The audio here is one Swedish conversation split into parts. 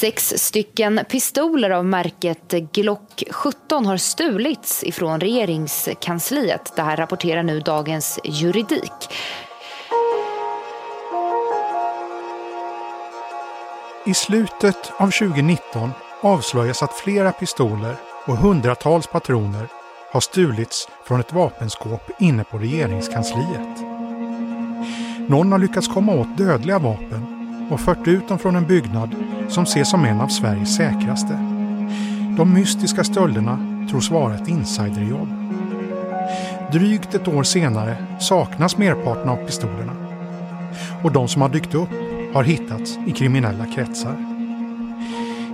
Sex stycken pistoler av märket Glock 17 har stulits ifrån regeringskansliet. Det här rapporterar nu Dagens Juridik. I slutet av 2019 avslöjas att flera pistoler och hundratals patroner har stulits från ett vapenskåp inne på regeringskansliet. Någon har lyckats komma åt dödliga vapen och fört ut dem från en byggnad som ses som en av Sveriges säkraste. De mystiska stölderna tros vara ett insiderjobb. Drygt ett år senare saknas merparten av pistolerna. Och de som har dykt upp har hittats i kriminella kretsar.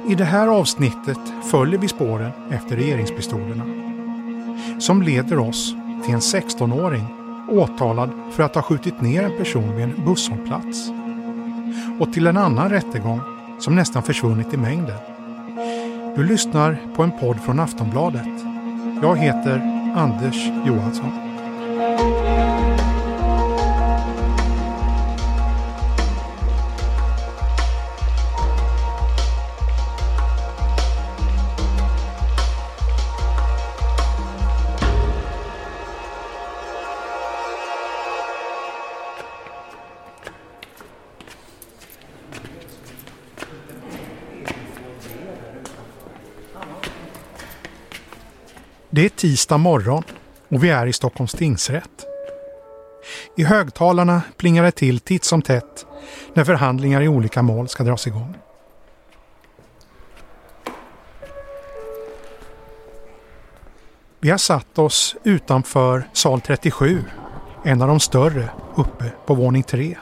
I det här avsnittet följer vi spåren efter regeringspistolerna. Som leder oss till en 16-åring åtalad för att ha skjutit ner en person vid en busshållplats. Och till en annan rättegång som nästan försvunnit i mängden. Du lyssnar på en podd från Aftonbladet. Jag heter Anders Johansson. Det är tisdag morgon och vi är i Stockholms tingsrätt. I högtalarna plingar det till titt som tätt när förhandlingar i olika mål ska dras igång. Vi har satt oss utanför sal 37, en av de större, uppe på våning 3.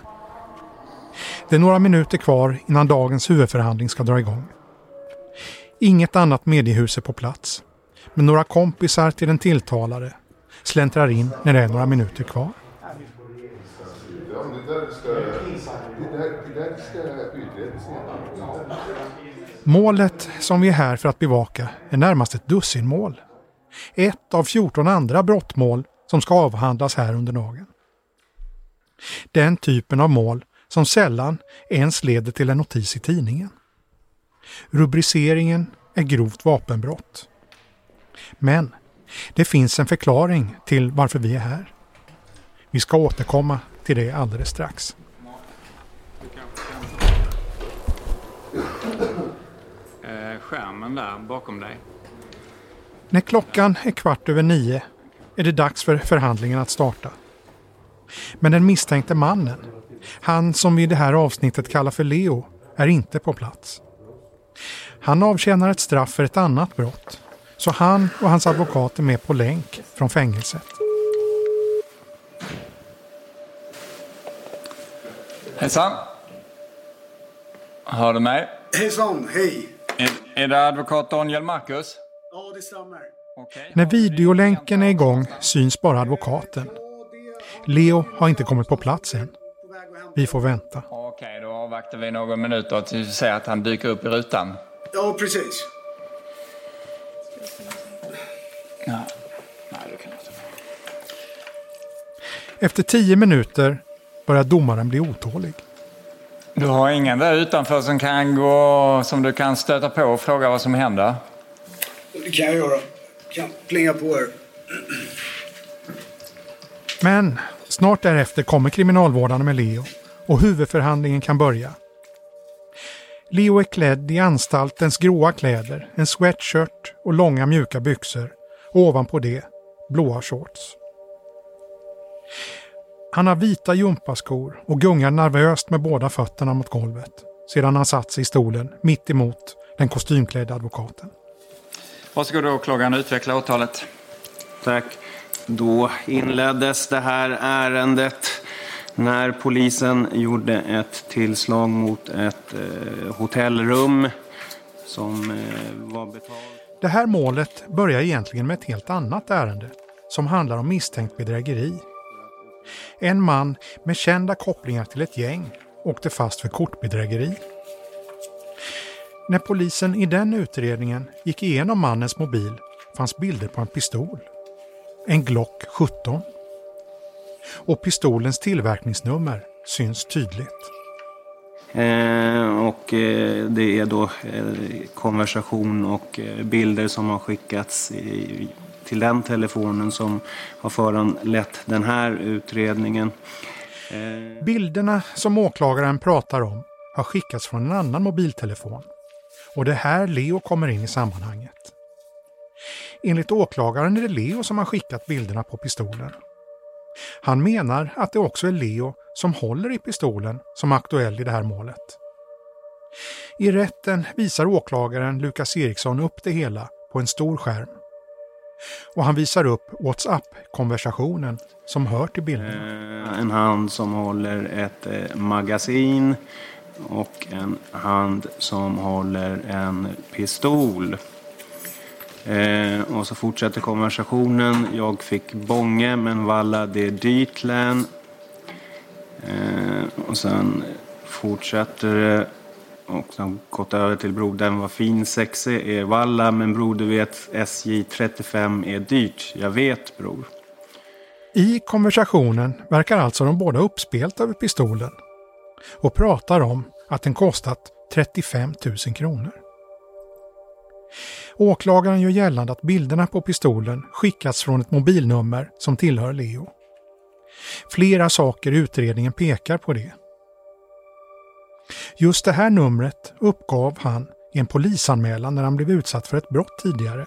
Det är några minuter kvar innan dagens huvudförhandling ska dra igång. Inget annat mediehus är på plats men några kompisar till den tilltalade släntrar in när det är några minuter kvar. Målet som vi är här för att bevaka är närmast ett dussinmål. Ett av 14 andra brottmål som ska avhandlas här under dagen. Den typen av mål som sällan ens leder till en notis i tidningen. Rubriceringen är grovt vapenbrott. Men det finns en förklaring till varför vi är här. Vi ska återkomma till det alldeles strax. Eh, skärmen där bakom dig. När klockan är kvart över nio är det dags för förhandlingen att starta. Men den misstänkte mannen, han som vi i det här avsnittet kallar för Leo, är inte på plats. Han avtjänar ett straff för ett annat brott så han och hans advokat är med på länk från fängelset. Hejsan. Hör du mig? Hejsan, hej. Är, är det advokat Daniel Marcus? Ja, det stämmer. Okej. När videolänken är igång syns bara advokaten. Leo har inte kommit på plats än. Vi får vänta. Okej, då avvaktar vi några minuter tills vi ser att han dyker upp i rutan. Ja, precis. Ja. Nej, det kan jag inte. Efter tio minuter börjar domaren bli otålig. Du har ingen där utanför som kan gå, som du kan stöta på och fråga vad som händer? Det kan jag göra. Kan plinga på er. Men snart därefter kommer kriminalvårdarna med Leo och huvudförhandlingen kan börja. Leo är klädd i anstaltens gråa kläder, en sweatshirt och långa mjuka byxor ovanpå det blåa shorts. Han har vita gympaskor och gungar nervöst med båda fötterna mot golvet sedan han satt sig i stolen mitt emot den kostymklädda advokaten. Varsågod åklagaren, utveckla åtalet. Tack. Då inleddes det här ärendet när polisen gjorde ett tillslag mot ett eh, hotellrum som eh, var betalt. Det här målet börjar egentligen med ett helt annat ärende som handlar om misstänkt bedrägeri. En man med kända kopplingar till ett gäng åkte fast för kortbedrägeri. När polisen i den utredningen gick igenom mannens mobil fanns bilder på en pistol. En Glock 17. Och pistolens tillverkningsnummer syns tydligt. Eh, och eh, det är då eh, konversation och bilder som har skickats till den telefonen som har föranlett den här utredningen. Bilderna som åklagaren pratar om har skickats från en annan mobiltelefon. Och det är här Leo kommer in i sammanhanget. Enligt åklagaren är det Leo som har skickat bilderna på pistolen. Han menar att det också är Leo som håller i pistolen som är aktuell i det här målet. I rätten visar åklagaren Lukas Eriksson upp det hela på en stor skärm. Och han visar upp WhatsApp-konversationen som hör till bilderna. Eh, en hand som håller ett eh, magasin och en hand som håller en pistol. Eh, och så fortsätter konversationen. Jag fick bånge men valla det är dyrt län. Eh, och sen fortsätter det. Och sen gått över till brodern var fin sexig är valla men bror du vet SJ 35 är dyrt. Jag vet bror. I konversationen verkar alltså de båda uppspelt över pistolen och pratar om att den kostat 35 000 kronor. Åklagaren gör gällande att bilderna på pistolen skickats från ett mobilnummer som tillhör Leo. Flera saker i utredningen pekar på det. Just det här numret uppgav han i en polisanmälan när han blev utsatt för ett brott tidigare.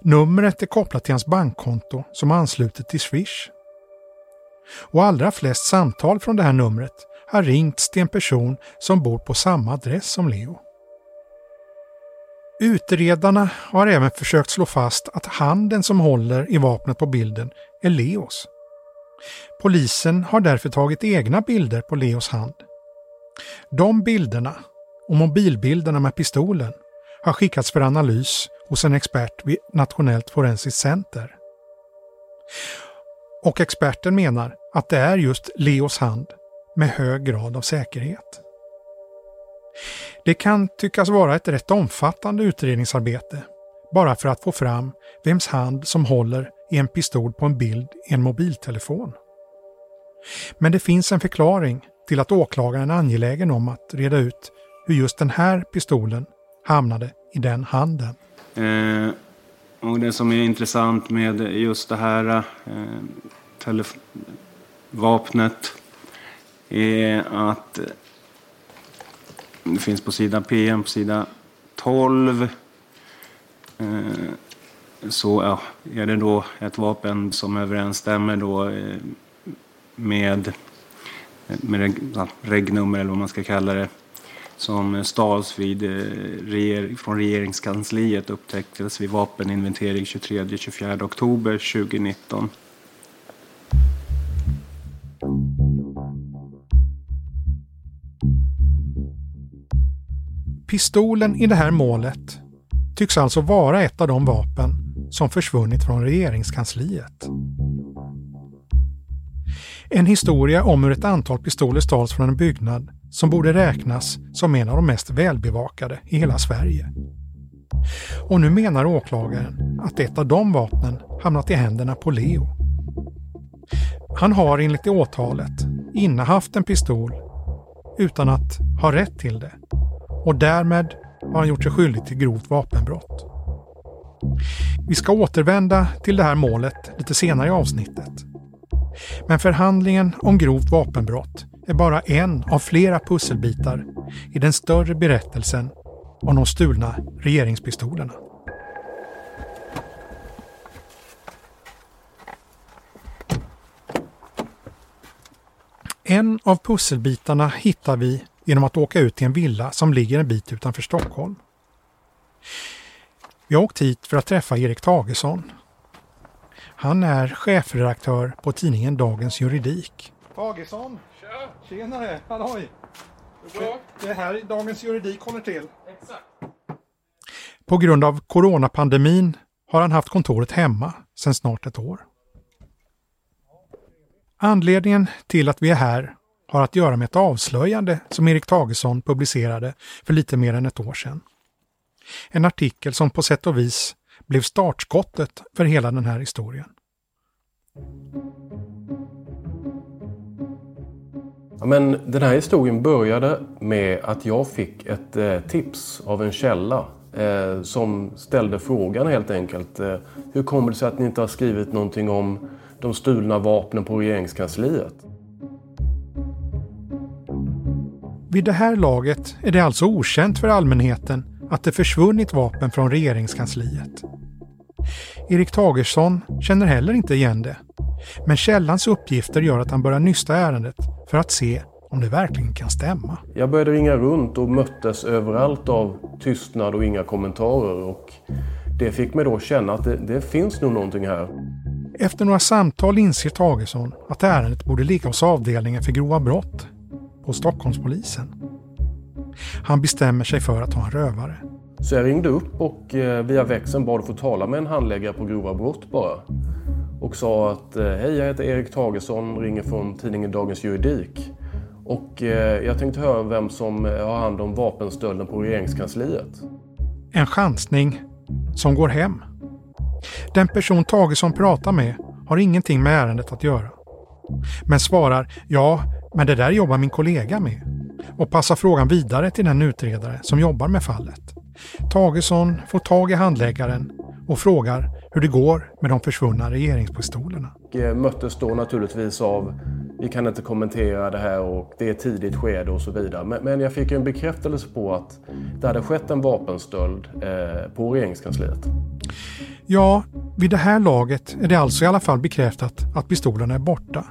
Numret är kopplat till hans bankkonto som är anslutet till Swish. Och allra flest samtal från det här numret har ringts till en person som bor på samma adress som Leo. Utredarna har även försökt slå fast att handen som håller i vapnet på bilden är Leos. Polisen har därför tagit egna bilder på Leos hand. De bilderna och mobilbilderna med pistolen har skickats för analys hos en expert vid Nationellt forensiskt center. Och experten menar att det är just Leos hand med hög grad av säkerhet. Det kan tyckas vara ett rätt omfattande utredningsarbete bara för att få fram vems hand som håller en pistol på en bild i en mobiltelefon. Men det finns en förklaring till att åklagaren är angelägen om att reda ut hur just den här pistolen hamnade i den handen. Eh, och det som är intressant med just det här eh, vapnet är att eh, det finns på sidan PM, på sida 12. Eh, så ja, är det då ett vapen som överensstämmer då eh, med, med ja, regnummer eller vad man ska kalla det som stals vid, eh, från regeringskansliet upptäcktes vid vapeninventering 23-24 oktober 2019. Pistolen i det här målet tycks alltså vara ett av de vapen som försvunnit från regeringskansliet. En historia om hur ett antal pistoler stals från en byggnad som borde räknas som en av de mest välbevakade i hela Sverige. Och nu menar åklagaren att ett av de vapnen hamnat i händerna på Leo. Han har enligt det åtalet innehaft en pistol utan att ha rätt till det och därmed har han gjort sig skyldig till grovt vapenbrott. Vi ska återvända till det här målet lite senare i avsnittet. Men förhandlingen om grovt vapenbrott är bara en av flera pusselbitar i den större berättelsen om de stulna regeringspistolerna. En av pusselbitarna hittar vi genom att åka ut till en villa som ligger en bit utanför Stockholm. Vi har åkt hit för att träffa Erik Tagesson. Han är chefredaktör på tidningen Dagens Juridik. Tagesson! Tja! Tjenare! Halloj! Det är här Dagens Juridik håller till. Exakt. På grund av coronapandemin har han haft kontoret hemma sedan snart ett år. Anledningen till att vi är här har att göra med ett avslöjande som Erik Tagesson publicerade för lite mer än ett år sedan. En artikel som på sätt och vis blev startskottet för hela den här historien. Ja, men den här historien började med att jag fick ett eh, tips av en källa eh, som ställde frågan helt enkelt. Eh, hur kommer det sig att ni inte har skrivit någonting om de stulna vapnen på regeringskansliet? Vid det här laget är det alltså okänt för allmänheten att det försvunnit vapen från regeringskansliet. Erik Tagersson känner heller inte igen det. Men källans uppgifter gör att han börjar nysta ärendet för att se om det verkligen kan stämma. Jag började ringa runt och möttes överallt av tystnad och inga kommentarer. Och det fick mig då känna att det, det finns nog någonting här. Efter några samtal inser Tagesson att ärendet borde ligga hos avdelningen för grova brott på Stockholmspolisen. Han bestämmer sig för att ta en rövare. Så jag ringde upp och eh, via växeln bad att få tala med en handläggare på grova brott bara. Och sa att eh, hej, jag heter Erik Tagesson, ringer från tidningen Dagens Juridik. Och eh, jag tänkte höra vem som har hand om vapenstölden på regeringskansliet. En chansning som går hem. Den person Tagesson pratar med har ingenting med ärendet att göra. Men svarar ja, men det där jobbar min kollega med och passar frågan vidare till den utredare som jobbar med fallet. Tagesson får tag i handläggaren och frågar hur det går med de försvunna regeringspistolerna. Jag eh, möttes då naturligtvis av vi kan inte kommentera det här och det är tidigt skede och så vidare. Men, jag fick en bekräftelse på att det hade skett en vapenstöld eh, på regeringskansliet. Ja, vid det här laget är det alltså i alla fall bekräftat att pistolerna är borta.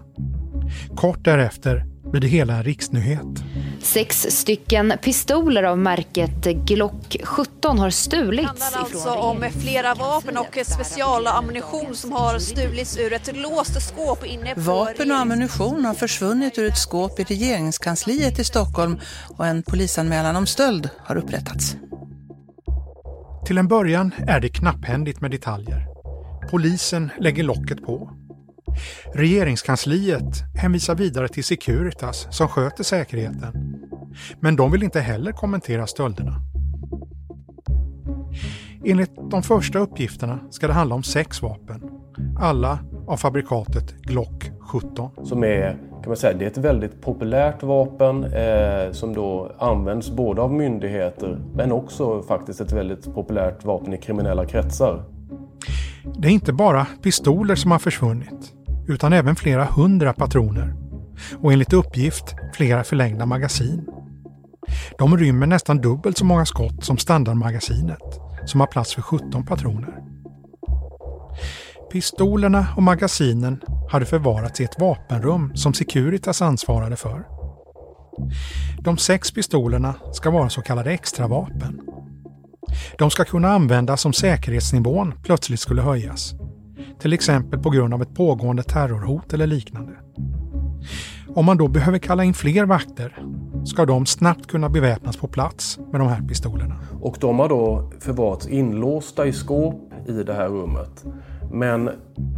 Kort därefter blir det hela en riksnyhet. Sex stycken pistoler av märket Glock 17 har stulits. Det handlar alltså om flera vapen och specialammunition som har stulits ur ett låst skåp inne på Vapen och ammunition har försvunnit ur ett skåp i regeringskansliet i Stockholm och en polisanmälan om stöld har upprättats. Till en början är det knapphändigt med detaljer. Polisen lägger locket på. Regeringskansliet hänvisar vidare till Securitas som sköter säkerheten. Men de vill inte heller kommentera stölderna. Enligt de första uppgifterna ska det handla om sex vapen. Alla av fabrikatet Glock 17. Som är, kan man säga, det är ett väldigt populärt vapen eh, som då används både av myndigheter men också faktiskt ett väldigt populärt vapen i kriminella kretsar. Det är inte bara pistoler som har försvunnit utan även flera hundra patroner och enligt uppgift flera förlängda magasin. De rymmer nästan dubbelt så många skott som standardmagasinet som har plats för 17 patroner. Pistolerna och magasinen hade förvarats i ett vapenrum som Securitas ansvarade för. De sex pistolerna ska vara så kallade extravapen. De ska kunna användas om säkerhetsnivån plötsligt skulle höjas till exempel på grund av ett pågående terrorhot eller liknande. Om man då behöver kalla in fler vakter ska de snabbt kunna beväpnas på plats med de här pistolerna. Och de har då förvarats inlåsta i skåp i det här rummet. Men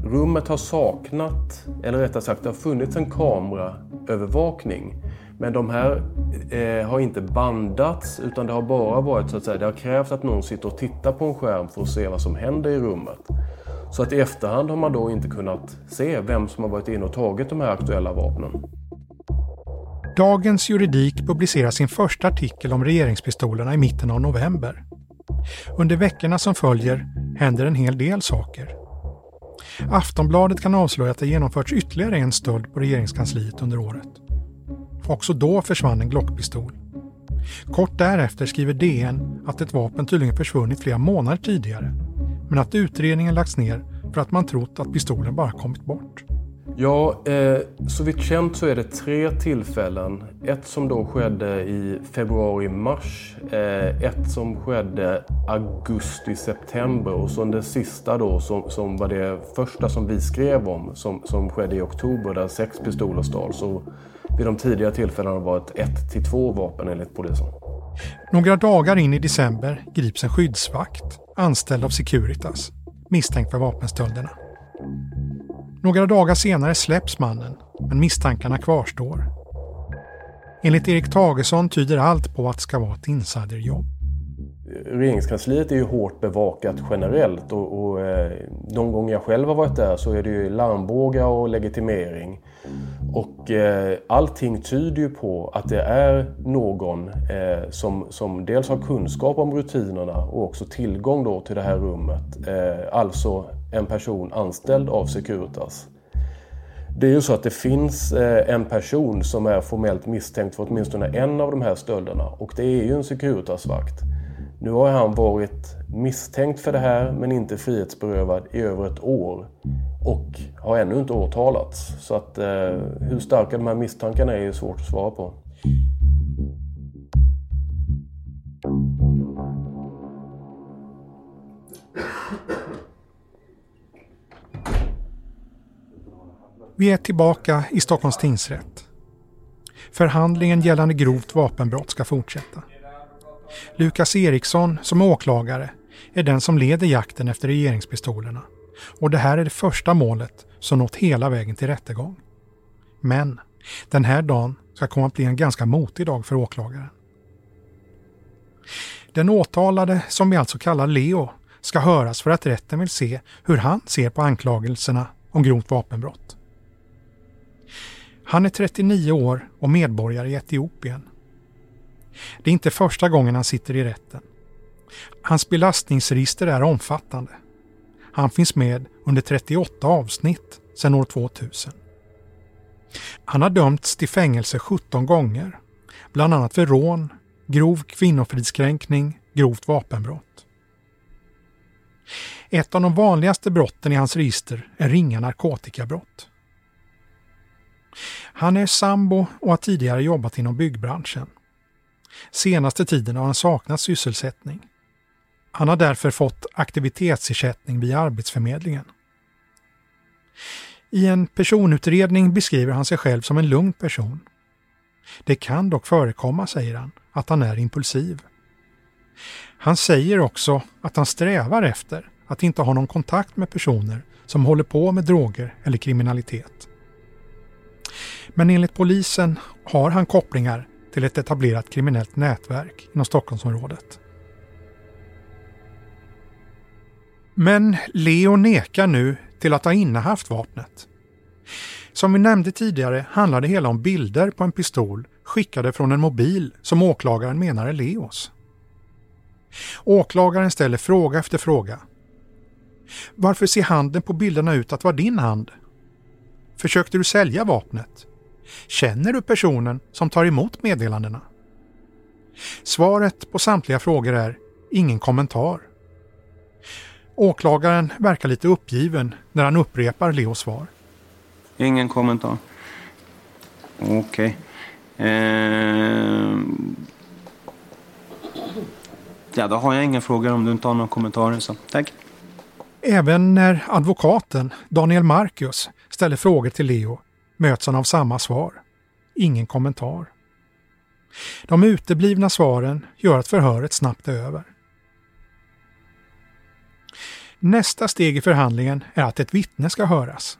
rummet har saknat, eller rättare sagt det har funnits en kameraövervakning. Men de här eh, har inte bandats utan det har bara varit så att säga, det har krävt att någon sitter och tittar på en skärm för att se vad som händer i rummet. Så att i efterhand har man då inte kunnat se vem som har varit inne och tagit de här aktuella vapnen. Dagens Juridik publicerar sin första artikel om regeringspistolerna i mitten av november. Under veckorna som följer händer en hel del saker. Aftonbladet kan avslöja att det genomförts ytterligare en stöld på regeringskansliet under året. Också då försvann en Glockpistol. Kort därefter skriver DN att ett vapen tydligen försvunnit flera månader tidigare men att utredningen lagts ner för att man trott att pistolen bara kommit bort. Ja, eh, så vitt känt så är det tre tillfällen. Ett som då skedde i februari-mars, eh, ett som skedde augusti-september och så det sista då som, som var det första som vi skrev om som, som skedde i oktober där sex pistoler stals. Så vid de tidigare tillfällena var det ett till två vapen enligt polisen. Några dagar in i december grips en skyddsvakt anställd av Securitas, misstänkt för vapenstölderna. Några dagar senare släpps mannen, men misstankarna kvarstår. Enligt Erik Tagesson tyder allt på att det ska vara ett insiderjobb. Regeringskansliet är ju hårt bevakat generellt och, och eh, de gånger jag själv har varit där så är det ju larmbågar och legitimering. Och eh, allting tyder ju på att det är någon eh, som, som dels har kunskap om rutinerna och också tillgång då till det här rummet. Eh, alltså en person anställd av Securitas. Det är ju så att det finns eh, en person som är formellt misstänkt för åtminstone en av de här stölderna och det är ju en Securitas-vakt. Nu har han varit misstänkt för det här men inte frihetsberövad i över ett år och har ännu inte åtalats. Så att eh, hur starka de här misstankarna är är svårt att svara på. Vi är tillbaka i Stockholms tingsrätt. Förhandlingen gällande grovt vapenbrott ska fortsätta. Lukas Eriksson som är åklagare är den som leder jakten efter regeringspistolerna och det här är det första målet som nått hela vägen till rättegång. Men den här dagen ska komma att bli en ganska motig dag för åklagaren. Den åtalade, som vi alltså kallar Leo, ska höras för att rätten vill se hur han ser på anklagelserna om grovt vapenbrott. Han är 39 år och medborgare i Etiopien. Det är inte första gången han sitter i rätten. Hans belastningsregister är omfattande. Han finns med under 38 avsnitt sedan år 2000. Han har dömts till fängelse 17 gånger, bland annat för rån, grov kvinnofridskränkning, grovt vapenbrott. Ett av de vanligaste brotten i hans register är ringa narkotikabrott. Han är sambo och har tidigare jobbat inom byggbranschen. Senaste tiden har han saknat sysselsättning. Han har därför fått aktivitetsersättning via Arbetsförmedlingen. I en personutredning beskriver han sig själv som en lugn person. Det kan dock förekomma, säger han, att han är impulsiv. Han säger också att han strävar efter att inte ha någon kontakt med personer som håller på med droger eller kriminalitet. Men enligt polisen har han kopplingar till ett etablerat kriminellt nätverk inom Stockholmsområdet. Men Leo nekar nu till att ha innehaft vapnet. Som vi nämnde tidigare handlar det hela om bilder på en pistol skickade från en mobil som åklagaren menar är Leos. Åklagaren ställer fråga efter fråga. Varför ser handen på bilderna ut att vara din hand? Försökte du sälja vapnet? Känner du personen som tar emot meddelandena? Svaret på samtliga frågor är ingen kommentar. Åklagaren verkar lite uppgiven när han upprepar Leos svar. Ingen kommentar. Okej. Okay. Eh... Ja, då har jag inga frågor om du inte har några kommentarer. Så. Tack. Även när advokaten Daniel Marcus ställer frågor till Leo möts han av samma svar. Ingen kommentar. De uteblivna svaren gör att förhöret snabbt är över. Nästa steg i förhandlingen är att ett vittne ska höras.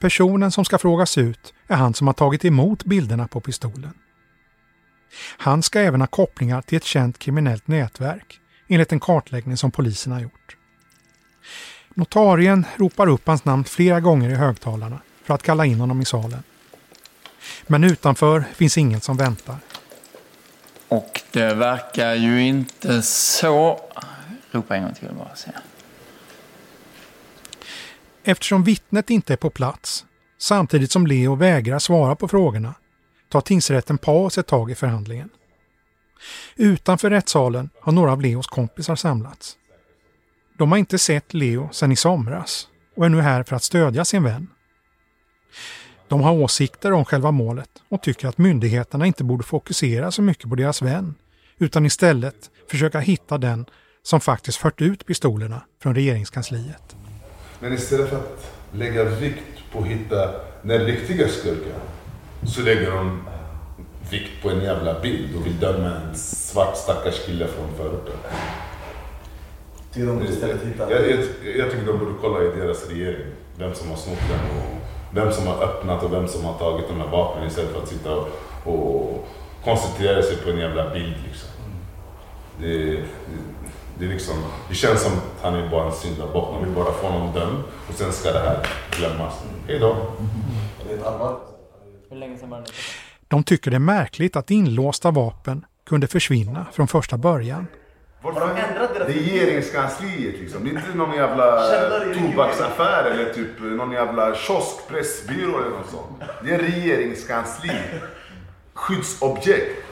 Personen som ska frågas ut är han som har tagit emot bilderna på pistolen. Han ska även ha kopplingar till ett känt kriminellt nätverk enligt en kartläggning som polisen har gjort. Notarien ropar upp hans namn flera gånger i högtalarna för att kalla in honom i salen. Men utanför finns ingen som väntar. Och det verkar ju inte så... Ropa en gång till bara. Se. Eftersom vittnet inte är på plats, samtidigt som Leo vägrar svara på frågorna, tar tingsrätten paus ett tag i förhandlingen. Utanför rättssalen har några av Leos kompisar samlats. De har inte sett Leo sedan i somras och är nu här för att stödja sin vän. De har åsikter om själva målet och tycker att myndigheterna inte borde fokusera så mycket på deras vän utan istället försöka hitta den som faktiskt fört ut pistolerna från regeringskansliet. Men istället för att lägga vikt på att hitta den riktiga skurken så lägger de vikt på en jävla bild och vill döma en svart stackars kille från förorten. Jag, jag, jag tycker de borde kolla i deras regering vem som har snott den och vem som har öppnat och vem som har tagit de här vapnen istället för att sitta och, och koncentrera sig på en jävla bild. Liksom. Det, det, det, är liksom, det känns som att han är bara en syndabock. Man vill bara få honom dömd och sen ska det här glömmas. Hej då. Hur länge sedan var det? De tycker det är märkligt att inlåsta vapen kunde försvinna från första början. Har de ändrat deras... Regeringskansliet liksom. Det är inte någon jävla tobaksaffär eller typ någon jävla kiosk, pressbyrå eller något sånt. Det är regeringskansli. Skyddsobjekt.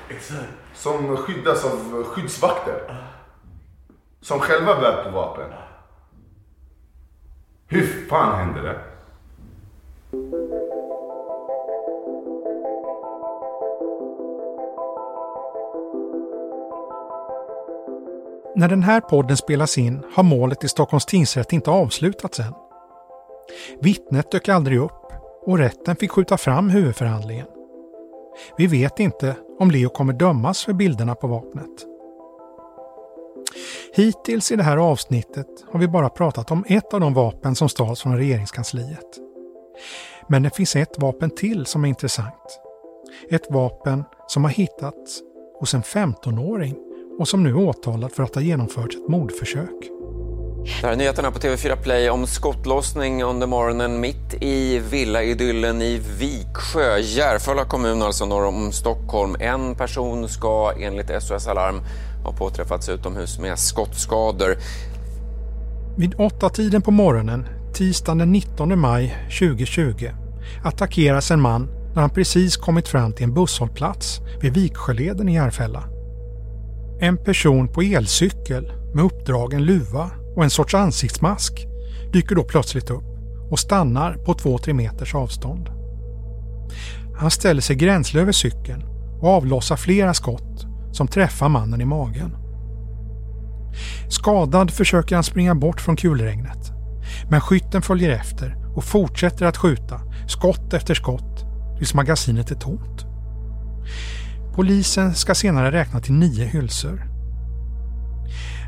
Som skyddas av skyddsvakter. Som själva bär på vapen. Hur fan hände det? När den här podden spelas in har målet i Stockholms tingsrätt inte avslutats än. Vittnet dök aldrig upp och rätten fick skjuta fram huvudförhandlingen. Vi vet inte om Leo kommer dömas för bilderna på vapnet. Hittills i det här avsnittet har vi bara pratat om ett av de vapen som stals från regeringskansliet. Men det finns ett vapen till som är intressant. Ett vapen som har hittats hos en 15-åring och som nu är åtalad för att ha genomfört ett mordförsök. Det här är nyheterna på TV4 Play om skottlossning under morgonen mitt i villaidyllen i Viksjö. Järfälla kommun, alltså norr om Stockholm. En person ska enligt SOS Alarm ha påträffats utomhus med skottskador. Vid åtta tiden på morgonen, tisdagen den 19 maj 2020, attackeras en man när han precis kommit fram till en busshållplats vid Viksjöleden i Järfälla. En person på elcykel med uppdragen luva och en sorts ansiktsmask dyker då plötsligt upp och stannar på 2-3 meters avstånd. Han ställer sig gränsle över cykeln och avlossar flera skott som träffar mannen i magen. Skadad försöker han springa bort från kulregnet. Men skytten följer efter och fortsätter att skjuta skott efter skott tills magasinet är tomt. Polisen ska senare räkna till nio hylsor.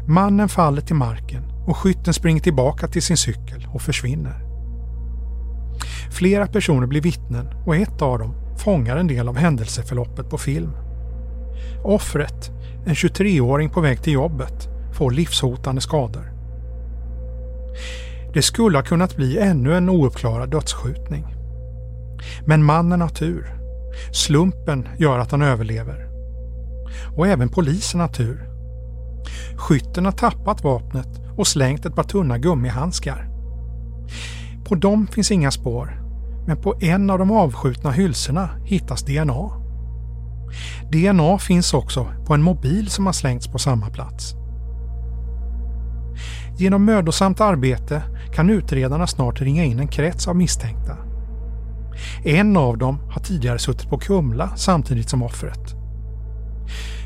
Mannen faller till marken och skytten springer tillbaka till sin cykel och försvinner. Flera personer blir vittnen och ett av dem fångar en del av händelseförloppet på film. Offret, en 23-åring på väg till jobbet, får livshotande skador. Det skulle ha kunnat bli ännu en ouppklarad dödsskjutning. Men mannen har tur. Slumpen gör att han överlever. Och även polisen har tur. Skytten har tappat vapnet och slängt ett par tunna gummihandskar. På dem finns inga spår, men på en av de avskjutna hylsorna hittas DNA. DNA finns också på en mobil som har slängts på samma plats. Genom mödosamt arbete kan utredarna snart ringa in en krets av misstänkta. En av dem har tidigare suttit på Kumla samtidigt som offret.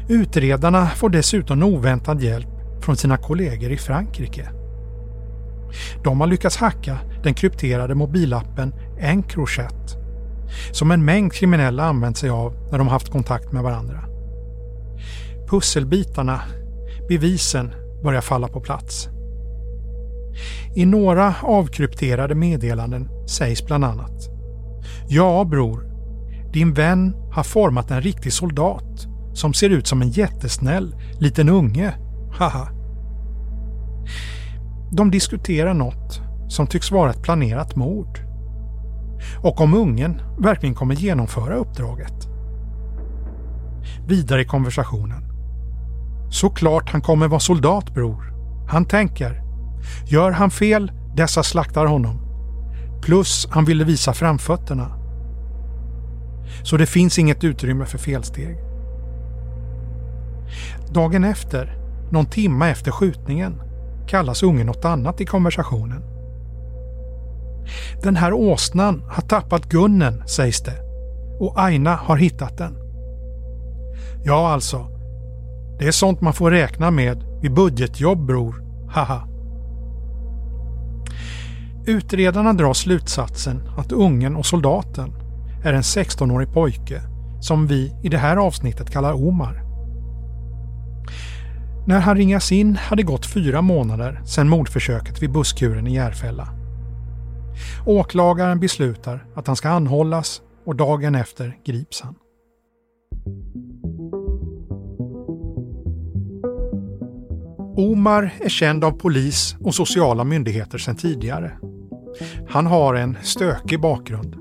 Utredarna får dessutom oväntad hjälp från sina kollegor i Frankrike. De har lyckats hacka den krypterade mobilappen Encrochat som en mängd kriminella använt sig av när de haft kontakt med varandra. Pusselbitarna, bevisen, börjar falla på plats. I några avkrypterade meddelanden sägs bland annat Ja bror, din vän har format en riktig soldat som ser ut som en jättesnäll liten unge. Haha. De diskuterar något som tycks vara ett planerat mord. Och om ungen verkligen kommer genomföra uppdraget. Vidare i konversationen. Såklart han kommer vara soldat bror. Han tänker. Gör han fel, dessa slaktar honom. Plus han ville visa framfötterna. Så det finns inget utrymme för felsteg. Dagen efter, någon timme efter skjutningen, kallas ungen något annat i konversationen. Den här åsnan har tappat gunnen, sägs det. Och Aina har hittat den. Ja, alltså. Det är sånt man får räkna med vid budgetjobb, bror. Haha. Utredarna drar slutsatsen att ungen och soldaten är en 16-årig pojke som vi i det här avsnittet kallar Omar. När han ringas in hade gått fyra månader sedan mordförsöket vid busskuren i Järfälla. Åklagaren beslutar att han ska anhållas och dagen efter grips han. Omar är känd av polis och sociala myndigheter sedan tidigare. Han har en stökig bakgrund.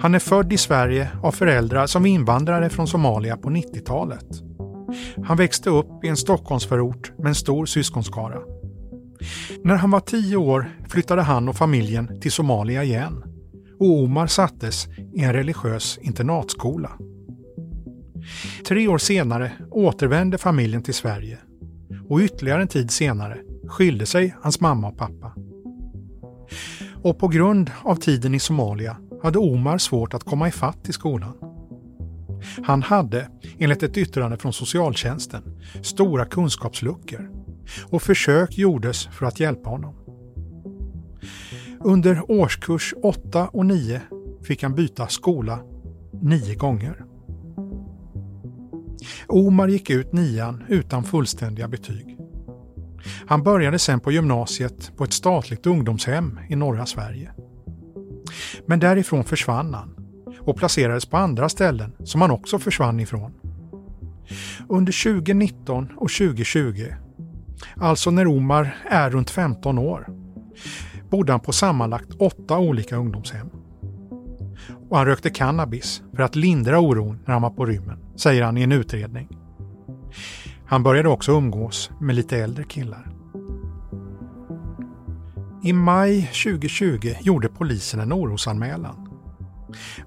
Han är född i Sverige av föräldrar som invandrare från Somalia på 90-talet. Han växte upp i en Stockholmsförort med en stor syskonskara. När han var tio år flyttade han och familjen till Somalia igen och Omar sattes i en religiös internatskola. Tre år senare återvände familjen till Sverige och ytterligare en tid senare skilde sig hans mamma och pappa. Och på grund av tiden i Somalia hade Omar svårt att komma ifatt i skolan. Han hade, enligt ett yttrande från socialtjänsten, stora kunskapsluckor och försök gjordes för att hjälpa honom. Under årskurs 8 och 9 fick han byta skola nio gånger. Omar gick ut nian utan fullständiga betyg. Han började sen på gymnasiet på ett statligt ungdomshem i norra Sverige. Men därifrån försvann han och placerades på andra ställen som han också försvann ifrån. Under 2019 och 2020, alltså när Omar är runt 15 år, bodde han på sammanlagt åtta olika ungdomshem. Och han rökte cannabis för att lindra oron när han var på rymmen, säger han i en utredning. Han började också umgås med lite äldre killar. I maj 2020 gjorde polisen en orosanmälan.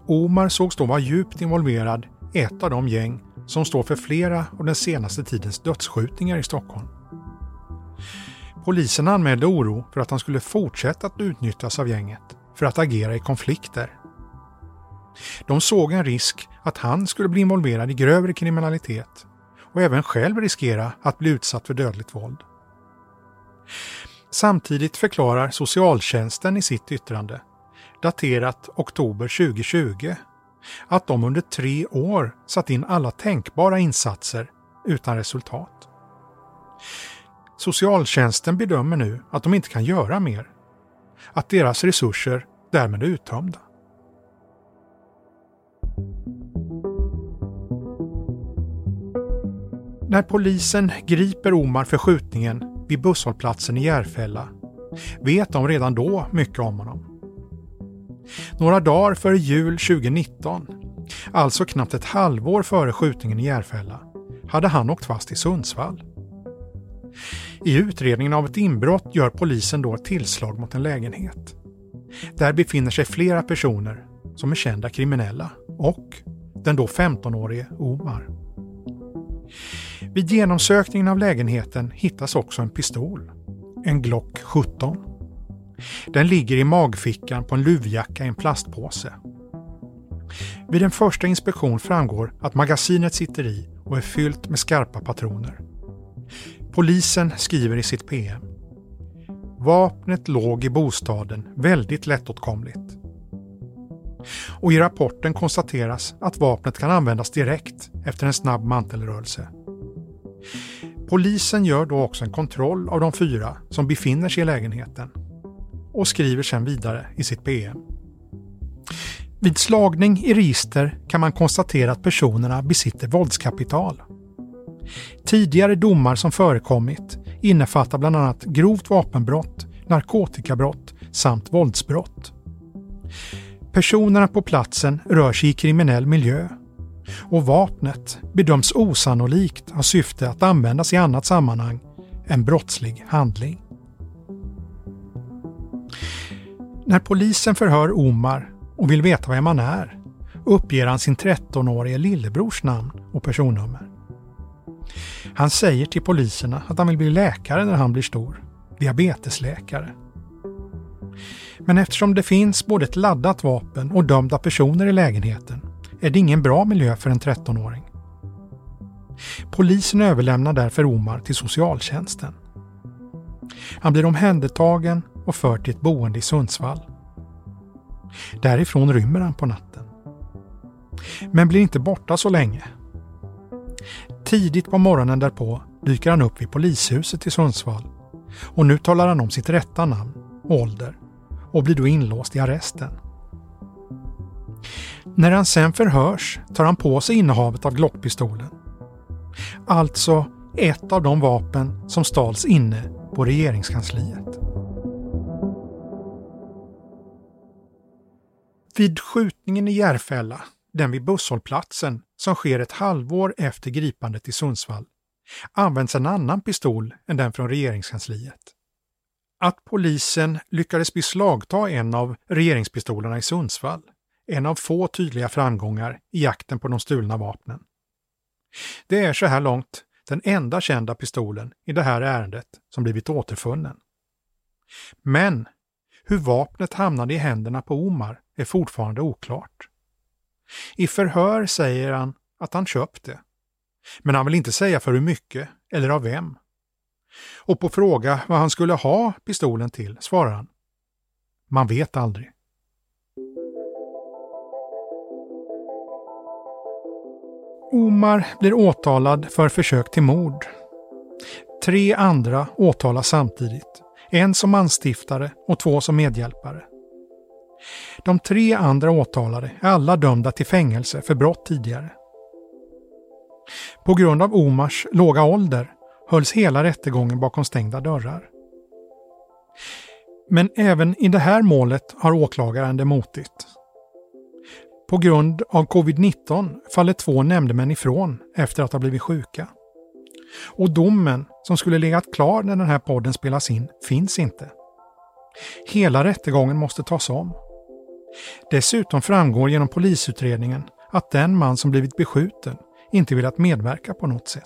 Omar sågs då vara djupt involverad i ett av de gäng som står för flera av den senaste tidens dödsskjutningar i Stockholm. Polisen anmälde oro för att han skulle fortsätta att utnyttjas av gänget för att agera i konflikter. De såg en risk att han skulle bli involverad i grövre kriminalitet och även själv riskera att bli utsatt för dödligt våld. Samtidigt förklarar socialtjänsten i sitt yttrande, daterat oktober 2020, att de under tre år satt in alla tänkbara insatser utan resultat. Socialtjänsten bedömer nu att de inte kan göra mer. Att deras resurser därmed är uttömda. När polisen griper Omar för skjutningen vid busshållplatsen i Järfälla vet de redan då mycket om honom. Några dagar före jul 2019, alltså knappt ett halvår före skjutningen i Järfälla, hade han åkt fast i Sundsvall. I utredningen av ett inbrott gör polisen då ett tillslag mot en lägenhet. Där befinner sig flera personer som är kända kriminella och den då 15-årige Omar. Vid genomsökningen av lägenheten hittas också en pistol. En Glock 17. Den ligger i magfickan på en luvjacka i en plastpåse. Vid en första inspektion framgår att magasinet sitter i och är fyllt med skarpa patroner. Polisen skriver i sitt PM. Vapnet låg i bostaden väldigt lättåtkomligt. Och i rapporten konstateras att vapnet kan användas direkt efter en snabb mantelrörelse. Polisen gör då också en kontroll av de fyra som befinner sig i lägenheten och skriver sedan vidare i sitt PM. Vid slagning i register kan man konstatera att personerna besitter våldskapital. Tidigare domar som förekommit innefattar bland annat grovt vapenbrott, narkotikabrott samt våldsbrott. Personerna på platsen rör sig i kriminell miljö och vapnet bedöms osannolikt ha syfte att användas i annat sammanhang än brottslig handling. När polisen förhör Omar och vill veta vem han är uppger han sin 13-årige lillebrors namn och personnummer. Han säger till poliserna att han vill bli läkare när han blir stor, diabetesläkare. Men eftersom det finns både ett laddat vapen och dömda personer i lägenheten är det ingen bra miljö för en 13-åring. Polisen överlämnar därför Omar till socialtjänsten. Han blir omhändertagen och förd till ett boende i Sundsvall. Därifrån rymmer han på natten. Men blir inte borta så länge. Tidigt på morgonen därpå dyker han upp vid polishuset i Sundsvall och nu talar han om sitt rätta namn och ålder och blir då inlåst i arresten. När han sen förhörs tar han på sig innehavet av Glockpistolen. Alltså ett av de vapen som stals inne på regeringskansliet. Vid skjutningen i Järfälla, den vid busshållplatsen som sker ett halvår efter gripandet i Sundsvall, används en annan pistol än den från regeringskansliet. Att polisen lyckades beslagta en av regeringspistolerna i Sundsvall, en av få tydliga framgångar i jakten på de stulna vapnen. Det är så här långt den enda kända pistolen i det här ärendet som blivit återfunnen. Men hur vapnet hamnade i händerna på Omar är fortfarande oklart. I förhör säger han att han köpt det. Men han vill inte säga för hur mycket eller av vem. Och på fråga vad han skulle ha pistolen till svarar han. Man vet aldrig. Omar blir åtalad för försök till mord. Tre andra åtalas samtidigt. En som anstiftare och två som medhjälpare. De tre andra åtalade är alla dömda till fängelse för brott tidigare. På grund av Omars låga ålder hölls hela rättegången bakom stängda dörrar. Men även i det här målet har åklagaren det motigt. På grund av covid-19 faller två nämndemän ifrån efter att ha blivit sjuka. Och domen, som skulle legat klar när den här podden spelas in, finns inte. Hela rättegången måste tas om. Dessutom framgår genom polisutredningen att den man som blivit beskjuten inte velat medverka på något sätt.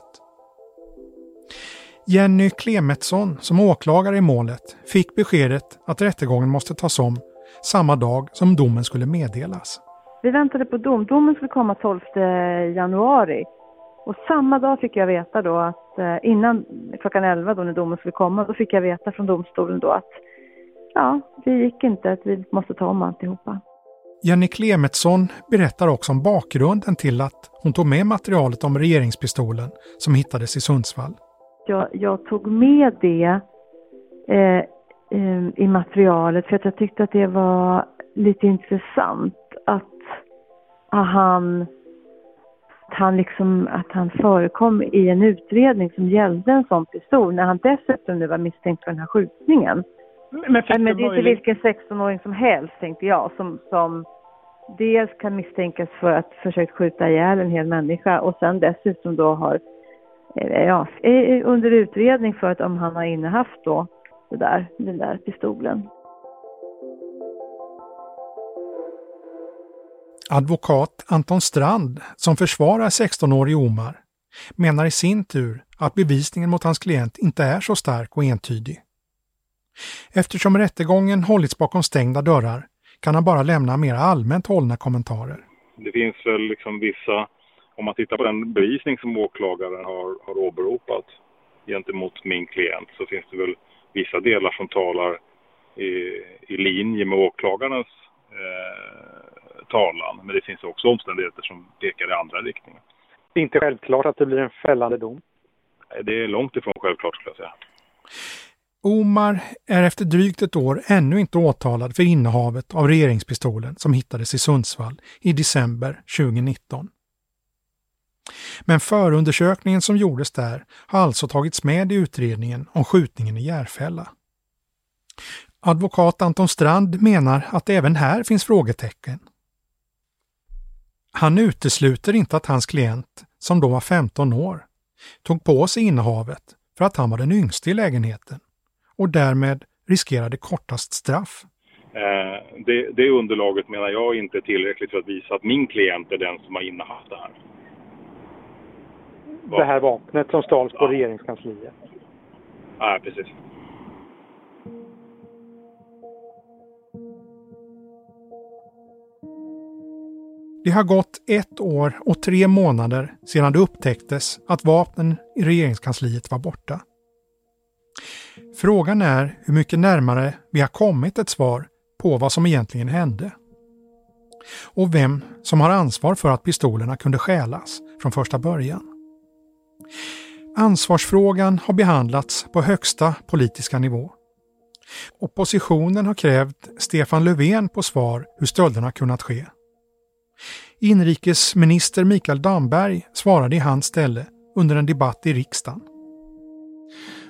Jenny Klemetsson, som åklagare i målet, fick beskedet att rättegången måste tas om samma dag som domen skulle meddelas. Vi väntade på dom. Domen skulle komma 12 januari. Och samma dag fick jag veta då att eh, innan klockan 11 då när domen skulle komma, då fick jag veta från domstolen då att ja, det gick inte, att vi måste ta om alltihopa. Jenny Klemetsson berättar också om bakgrunden till att hon tog med materialet om regeringspistolen som hittades i Sundsvall. Jag, jag tog med det eh, eh, i materialet för att jag tyckte att det var lite intressant att han, han liksom, att han förekom i en utredning som gällde en sån pistol när han dessutom nu var misstänkt för den här skjutningen. Men, men det är inte vilken 16-åring som helst tänkte jag som, som dels kan misstänkas för att försökt skjuta ihjäl en hel människa och sen dessutom då har eh, ja, under utredning för att om han har innehaft då det där, den där pistolen. Advokat Anton Strand, som försvarar 16-årige Omar, menar i sin tur att bevisningen mot hans klient inte är så stark och entydig. Eftersom rättegången hållits bakom stängda dörrar kan han bara lämna mer allmänt hållna kommentarer. Det finns väl liksom vissa, om man tittar på den bevisning som åklagaren har, har åberopat gentemot min klient så finns det väl vissa delar som talar i, i linje med åklagarens eh, talan. Men det finns också omständigheter som pekar i andra riktningar. Det är inte självklart att det blir en fällande dom? Det är långt ifrån självklart skulle jag säga. Omar är efter drygt ett år ännu inte åtalad för innehavet av regeringspistolen som hittades i Sundsvall i december 2019. Men förundersökningen som gjordes där har alltså tagits med i utredningen om skjutningen i Järfälla. Advokat Anton Strand menar att även här finns frågetecken. Han utesluter inte att hans klient, som då var 15 år, tog på sig innehavet för att han var den yngste i lägenheten och därmed riskerade kortast straff. Eh, det, det underlaget menar jag inte är tillräckligt för att visa att min klient är den som har innehaft det här. Det här vapnet som stals på ja. regeringskansliet? Ja, precis. Det har gått ett år och tre månader sedan det upptäcktes att vapnen i regeringskansliet var borta. Frågan är hur mycket närmare vi har kommit ett svar på vad som egentligen hände. Och vem som har ansvar för att pistolerna kunde stjälas från första början. Ansvarsfrågan har behandlats på högsta politiska nivå. Oppositionen har krävt Stefan Löfven på svar hur stölderna kunnat ske. Inrikesminister Mikael Damberg svarade i hans ställe under en debatt i riksdagen.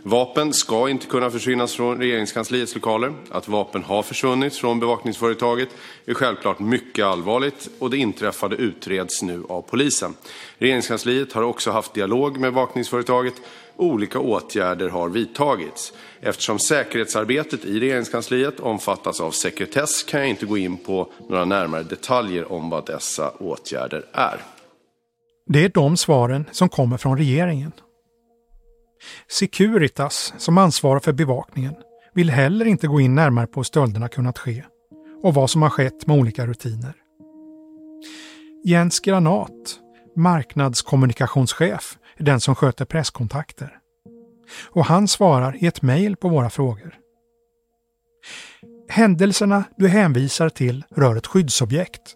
Vapen ska inte kunna försvinna från regeringskansliets lokaler. Att vapen har försvunnit från bevakningsföretaget är självklart mycket allvarligt och det inträffade utreds nu av polisen. Regeringskansliet har också haft dialog med bevakningsföretaget olika åtgärder har vidtagits. Eftersom säkerhetsarbetet i Regeringskansliet omfattas av sekretess kan jag inte gå in på några närmare detaljer om vad dessa åtgärder är. Det är de svaren som kommer från regeringen. Securitas, som ansvarar för bevakningen, vill heller inte gå in närmare på hur stölderna kunnat ske och vad som har skett med olika rutiner. Jens Granat, marknadskommunikationschef, är den som sköter presskontakter. Och han svarar i ett mejl på våra frågor. Händelserna du hänvisar till rör ett skyddsobjekt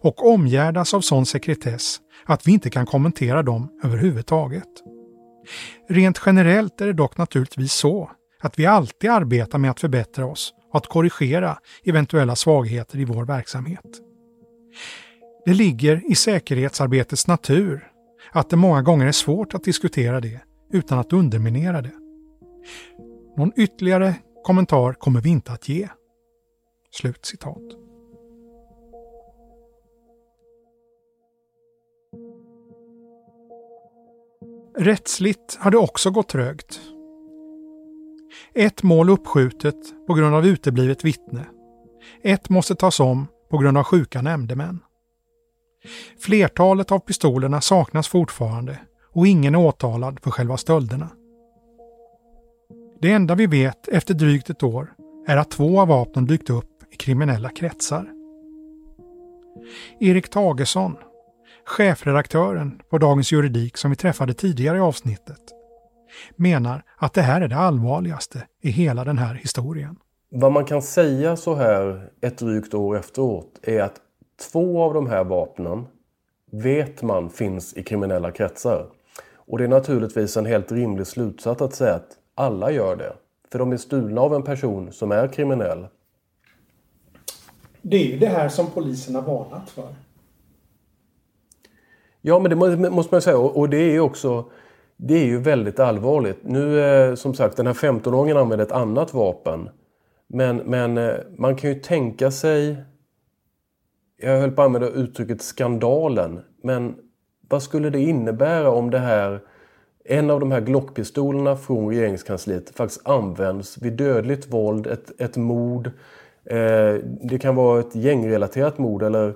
och omgärdas av sån sekretess att vi inte kan kommentera dem överhuvudtaget. Rent generellt är det dock naturligtvis så att vi alltid arbetar med att förbättra oss och att korrigera eventuella svagheter i vår verksamhet. Det ligger i säkerhetsarbetets natur att det många gånger är svårt att diskutera det utan att underminera det. Någon ytterligare kommentar kommer vi inte att ge. Slut citat. Rättsligt har det också gått trögt. Ett mål uppskjutet på grund av uteblivet vittne. Ett måste tas om på grund av sjuka nämndemän. Flertalet av pistolerna saknas fortfarande och ingen är åtalad för själva stölderna. Det enda vi vet efter drygt ett år är att två av vapnen dykt upp i kriminella kretsar. Erik Tagesson, chefredaktören på Dagens Juridik som vi träffade tidigare i avsnittet, menar att det här är det allvarligaste i hela den här historien. Vad man kan säga så här ett drygt år efteråt är att Två av de här vapnen vet man finns i kriminella kretsar. Och det är naturligtvis en helt rimlig slutsats att säga att alla gör det. För de är stulna av en person som är kriminell. Det är ju det här som polisen har varnat för. Ja, men det måste man säga. Och det är också det är ju väldigt allvarligt. Nu eh, som sagt, den här 15-åringen använder ett annat vapen. Men, men eh, man kan ju tänka sig jag höll på att använda uttrycket skandalen. Men vad skulle det innebära om det här en av de här Glockpistolerna från regeringskansliet faktiskt används vid dödligt våld, ett, ett mord. Eh, det kan vara ett gängrelaterat mord eller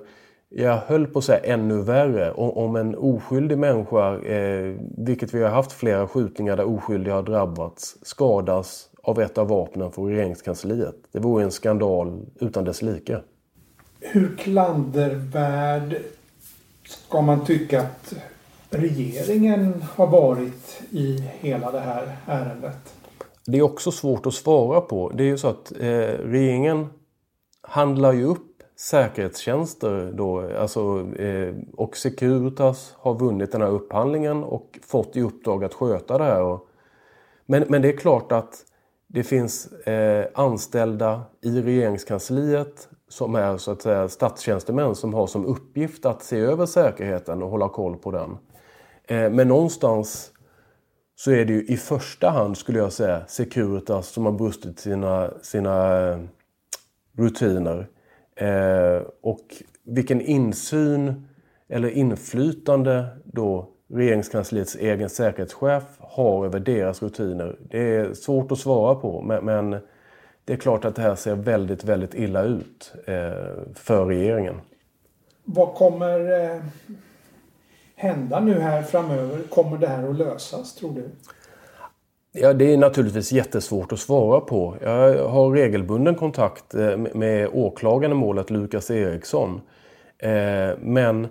jag höll på att säga ännu värre. Om, en oskyldig människa, eh, vilket vi har haft flera skjutningar där oskyldiga har drabbats, skadas av ett av vapnen från regeringskansliet. Det vore en skandal utan dess like hur klandervärd ska man tycka att regeringen har varit i hela det här ärendet? Det är också svårt att svara på. Det är ju så att eh, regeringen handlar ju upp säkerhetstjänster då, alltså, eh, och Securitas har vunnit den här upphandlingen och fått i uppdrag att sköta det här. Och, men, men det är klart att det finns eh, anställda i regeringskansliet som är så att säga statstjänstemän som har som uppgift att se över säkerheten och hålla koll på den. Eh, men någonstans så är det ju i första hand skulle jag säga Securitas som har brustit sina, sina eh, rutiner. Eh, och vilken insyn eller inflytande då regeringskansliets egen säkerhetschef har över deras rutiner. Det är svårt att svara på men det är klart att det här ser väldigt, väldigt illa ut eh, för regeringen. Vad kommer eh, hända nu här framöver? Kommer det här att lösas tror du? Ja, det är naturligtvis jättesvårt att svara på. Jag har regelbunden kontakt eh, med åklagaren i målet, Lukas Eriksson. Eh, men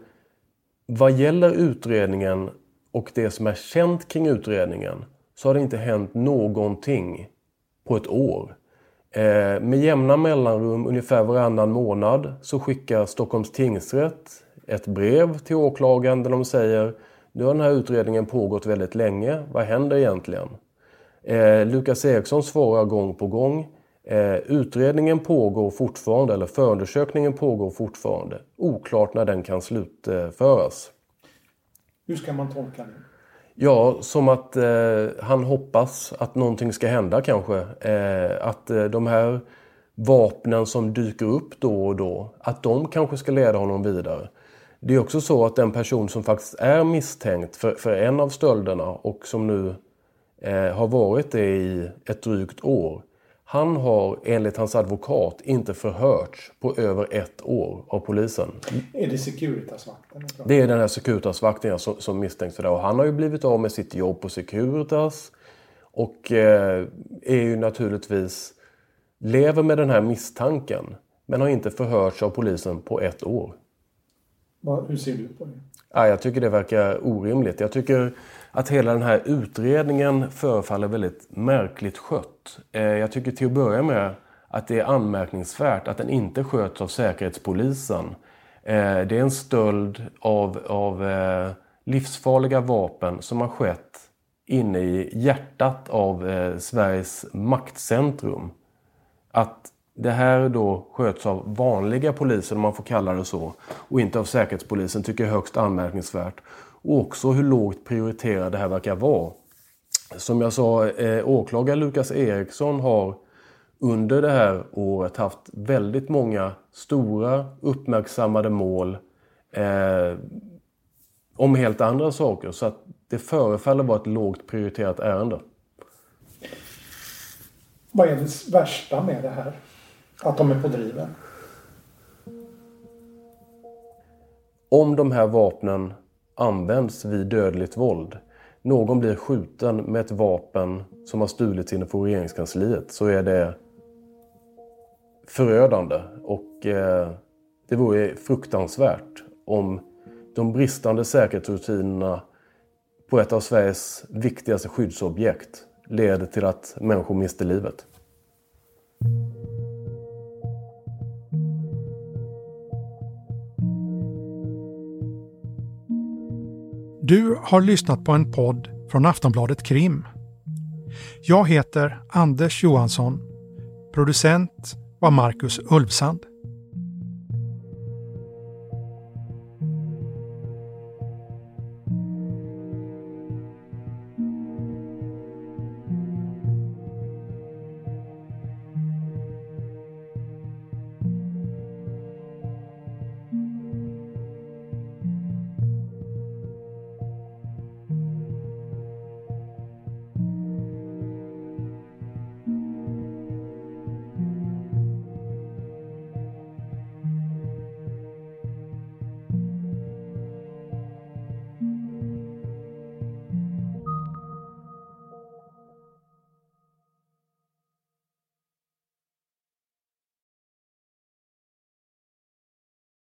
vad gäller utredningen och det som är känt kring utredningen så har det inte hänt någonting på ett år. Eh, med jämna mellanrum, ungefär varannan månad, så skickar Stockholms tingsrätt ett brev till åklagaren där de säger nu har den här utredningen pågått väldigt länge, vad händer egentligen? Eh, Lukas Eriksson svarar gång på gång eh, utredningen pågår fortfarande, eller förundersökningen pågår fortfarande. Oklart när den kan slutföras. Hur ska man tolka det? Ja, som att eh, han hoppas att någonting ska hända kanske. Eh, att eh, de här vapnen som dyker upp då och då, att de kanske ska leda honom vidare. Det är också så att den person som faktiskt är misstänkt för, för en av stölderna och som nu eh, har varit det i ett drygt år. Han har enligt hans advokat inte förhörts på över ett år av polisen. Är det Securitas-vakten? Det är den här Securitas-vakten som, som misstänks för det. Och han har ju blivit av med sitt jobb på Securitas. Och eh, är ju naturligtvis lever med den här misstanken. Men har inte förhörts av polisen på ett år. Hur ser du på det? Ja, jag tycker det verkar orimligt. Jag tycker att hela den här utredningen förefaller väldigt märkligt skött. Eh, jag tycker till att börja med att det är anmärkningsvärt att den inte sköts av Säkerhetspolisen. Eh, det är en stöld av, av eh, livsfarliga vapen som har skett inne i hjärtat av Sveriges maktcentrum. Att det här då sköts av vanliga poliser, om man får kalla det så, och inte av Säkerhetspolisen tycker jag är högst anmärkningsvärt. Och också hur lågt prioriterat det här verkar vara. Som jag sa, eh, åklagare Lukas Eriksson har under det här året haft väldigt många stora uppmärksammade mål eh, om helt andra saker. Så att det förefaller vara ett lågt prioriterat ärende. Vad är det värsta med det här? Att de är på driven? Om de här vapnen används vid dödligt våld. Någon blir skjuten med ett vapen som har stulits inne på regeringskansliet så är det förödande. Och eh, det vore fruktansvärt om de bristande säkerhetsrutinerna på ett av Sveriges viktigaste skyddsobjekt leder till att människor mister livet. Du har lyssnat på en podd från Aftonbladet Krim. Jag heter Anders Johansson. Producent var Marcus Ulfsand.